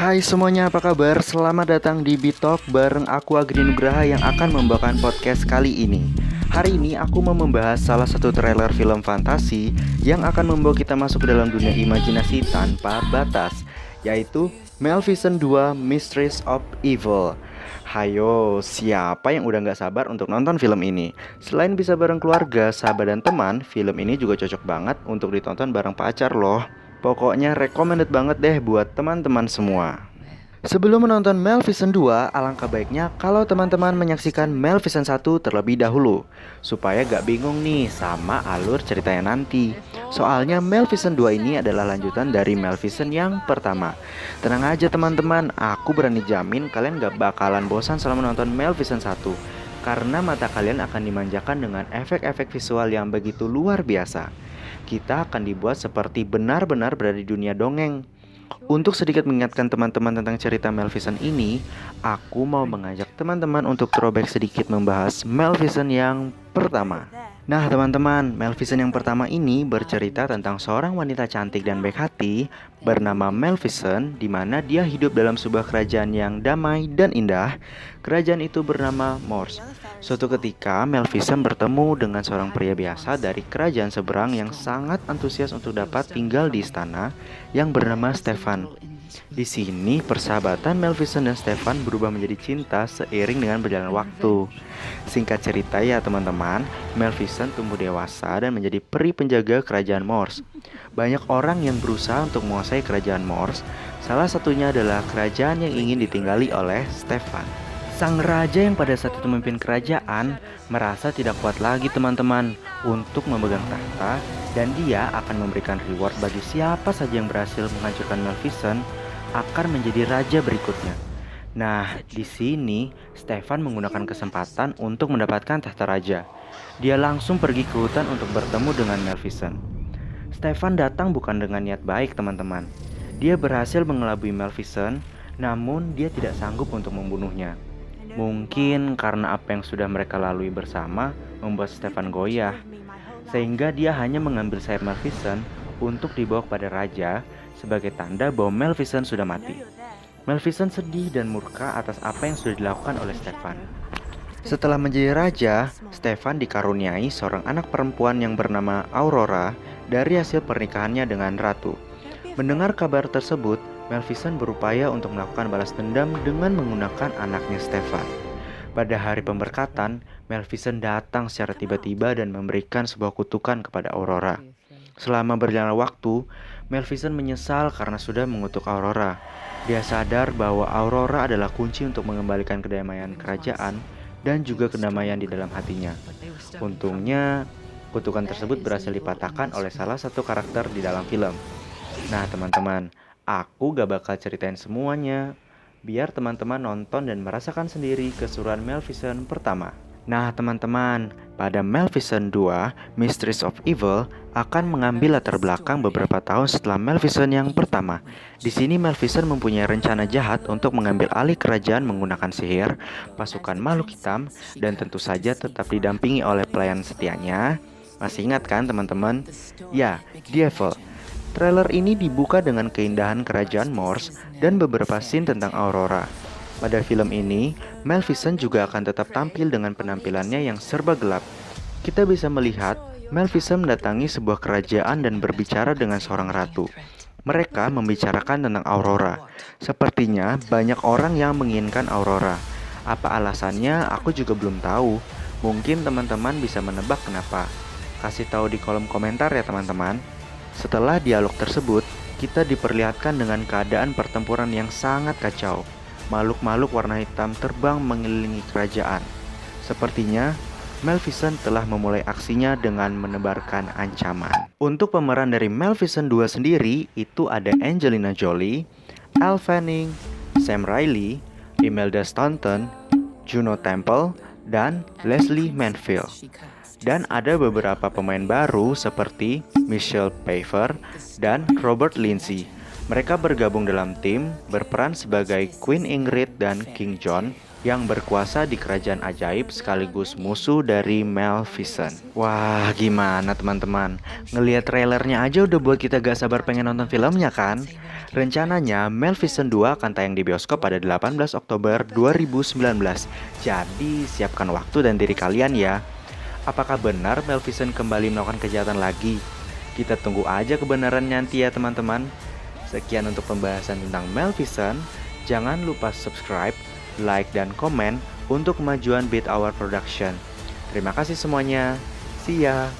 Hai semuanya, apa kabar? Selamat datang di Bitalk bareng aku Agri Nugraha yang akan membawakan podcast kali ini. Hari ini aku mau membahas salah satu trailer film fantasi yang akan membawa kita masuk ke dalam dunia imajinasi tanpa batas, yaitu Maleficent 2 Mistress of Evil. Hayo, siapa yang udah gak sabar untuk nonton film ini? Selain bisa bareng keluarga, sahabat, dan teman, film ini juga cocok banget untuk ditonton bareng pacar loh. Pokoknya recommended banget deh buat teman-teman semua. Sebelum menonton Maleficent 2, alangkah baiknya kalau teman-teman menyaksikan Maleficent 1 terlebih dahulu. Supaya gak bingung nih sama alur ceritanya nanti. Soalnya Maleficent 2 ini adalah lanjutan dari Maleficent yang pertama. Tenang aja teman-teman, aku berani jamin kalian gak bakalan bosan selama menonton Maleficent 1 Karena mata kalian akan dimanjakan dengan efek-efek visual yang begitu luar biasa kita akan dibuat seperti benar-benar berada di dunia dongeng. Untuk sedikit mengingatkan teman-teman tentang cerita Maleficent ini, aku mau mengajak teman-teman untuk throwback sedikit membahas Maleficent yang pertama. Nah teman-teman, Maleficent yang pertama ini bercerita tentang seorang wanita cantik dan baik hati bernama Maleficent di mana dia hidup dalam sebuah kerajaan yang damai dan indah. Kerajaan itu bernama Morse. Suatu ketika, Maleficent bertemu dengan seorang pria biasa dari kerajaan seberang yang sangat antusias untuk dapat tinggal di istana yang bernama Stefan. Di sini persahabatan Melvison dan Stefan berubah menjadi cinta seiring dengan berjalan waktu. Singkat cerita ya teman-teman, Melvison tumbuh dewasa dan menjadi peri penjaga kerajaan Morse. Banyak orang yang berusaha untuk menguasai kerajaan Morse, salah satunya adalah kerajaan yang ingin ditinggali oleh Stefan. Sang raja yang pada saat itu memimpin kerajaan merasa tidak kuat lagi teman-teman untuk memegang tahta dan dia akan memberikan reward bagi siapa saja yang berhasil menghancurkan Maleficent akan menjadi raja berikutnya. Nah, di sini Stefan menggunakan kesempatan untuk mendapatkan tahta raja. Dia langsung pergi ke hutan untuk bertemu dengan Maleficent. Stefan datang bukan dengan niat baik, teman-teman. Dia berhasil mengelabui Maleficent, namun dia tidak sanggup untuk membunuhnya. Mungkin karena apa yang sudah mereka lalui bersama membuat Stefan goyah, sehingga dia hanya mengambil sayap Maleficent untuk dibawa kepada raja sebagai tanda bahwa Maleficent sudah mati. Maleficent sedih dan murka atas apa yang sudah dilakukan oleh Stefan. Setelah menjadi raja, Stefan dikaruniai seorang anak perempuan yang bernama Aurora dari hasil pernikahannya dengan ratu. Mendengar kabar tersebut, Maleficent berupaya untuk melakukan balas dendam dengan menggunakan anaknya Stefan. Pada hari pemberkatan, Maleficent datang secara tiba-tiba dan memberikan sebuah kutukan kepada Aurora. Selama berjalan waktu, Maleficent menyesal karena sudah mengutuk Aurora. Dia sadar bahwa Aurora adalah kunci untuk mengembalikan kedamaian kerajaan dan juga kedamaian di dalam hatinya. Untungnya, kutukan tersebut berhasil dipatahkan oleh salah satu karakter di dalam film. Nah, teman-teman, aku gak bakal ceritain semuanya. Biar teman-teman nonton dan merasakan sendiri keseruan Maleficent pertama. Nah teman-teman, pada Maleficent 2, Mistress of Evil akan mengambil latar belakang beberapa tahun setelah Maleficent yang pertama. Di sini Maleficent mempunyai rencana jahat untuk mengambil alih kerajaan menggunakan sihir, pasukan makhluk hitam, dan tentu saja tetap didampingi oleh pelayan setianya. Masih ingat kan teman-teman? Ya, Devil. Trailer ini dibuka dengan keindahan kerajaan Morse dan beberapa scene tentang Aurora. Pada film ini, Maleficent juga akan tetap tampil dengan penampilannya yang serba gelap. Kita bisa melihat Maleficent mendatangi sebuah kerajaan dan berbicara dengan seorang ratu. Mereka membicarakan tentang Aurora. Sepertinya banyak orang yang menginginkan Aurora. Apa alasannya? Aku juga belum tahu. Mungkin teman-teman bisa menebak kenapa. Kasih tahu di kolom komentar ya teman-teman. Setelah dialog tersebut, kita diperlihatkan dengan keadaan pertempuran yang sangat kacau makhluk-makhluk warna hitam terbang mengelilingi kerajaan. Sepertinya Maleficent telah memulai aksinya dengan menebarkan ancaman. Untuk pemeran dari Maleficent 2 sendiri itu ada Angelina Jolie, Elle Fanning, Sam Riley, Imelda Staunton, Juno Temple, dan Leslie Manville. Dan ada beberapa pemain baru seperti Michelle Pfeiffer dan Robert Lindsay mereka bergabung dalam tim, berperan sebagai Queen Ingrid dan King John yang berkuasa di kerajaan ajaib sekaligus musuh dari Maleficent. Wah, gimana teman-teman? Ngelihat trailernya aja udah buat kita gak sabar pengen nonton filmnya kan? Rencananya Maleficent 2 akan tayang di bioskop pada 18 Oktober 2019. Jadi siapkan waktu dan diri kalian ya. Apakah benar Maleficent kembali melakukan kejahatan lagi? Kita tunggu aja kebenaran nanti ya teman-teman. Sekian untuk pembahasan tentang Maleficent. Jangan lupa subscribe, like, dan komen untuk kemajuan Beat Hour Production. Terima kasih semuanya. See ya.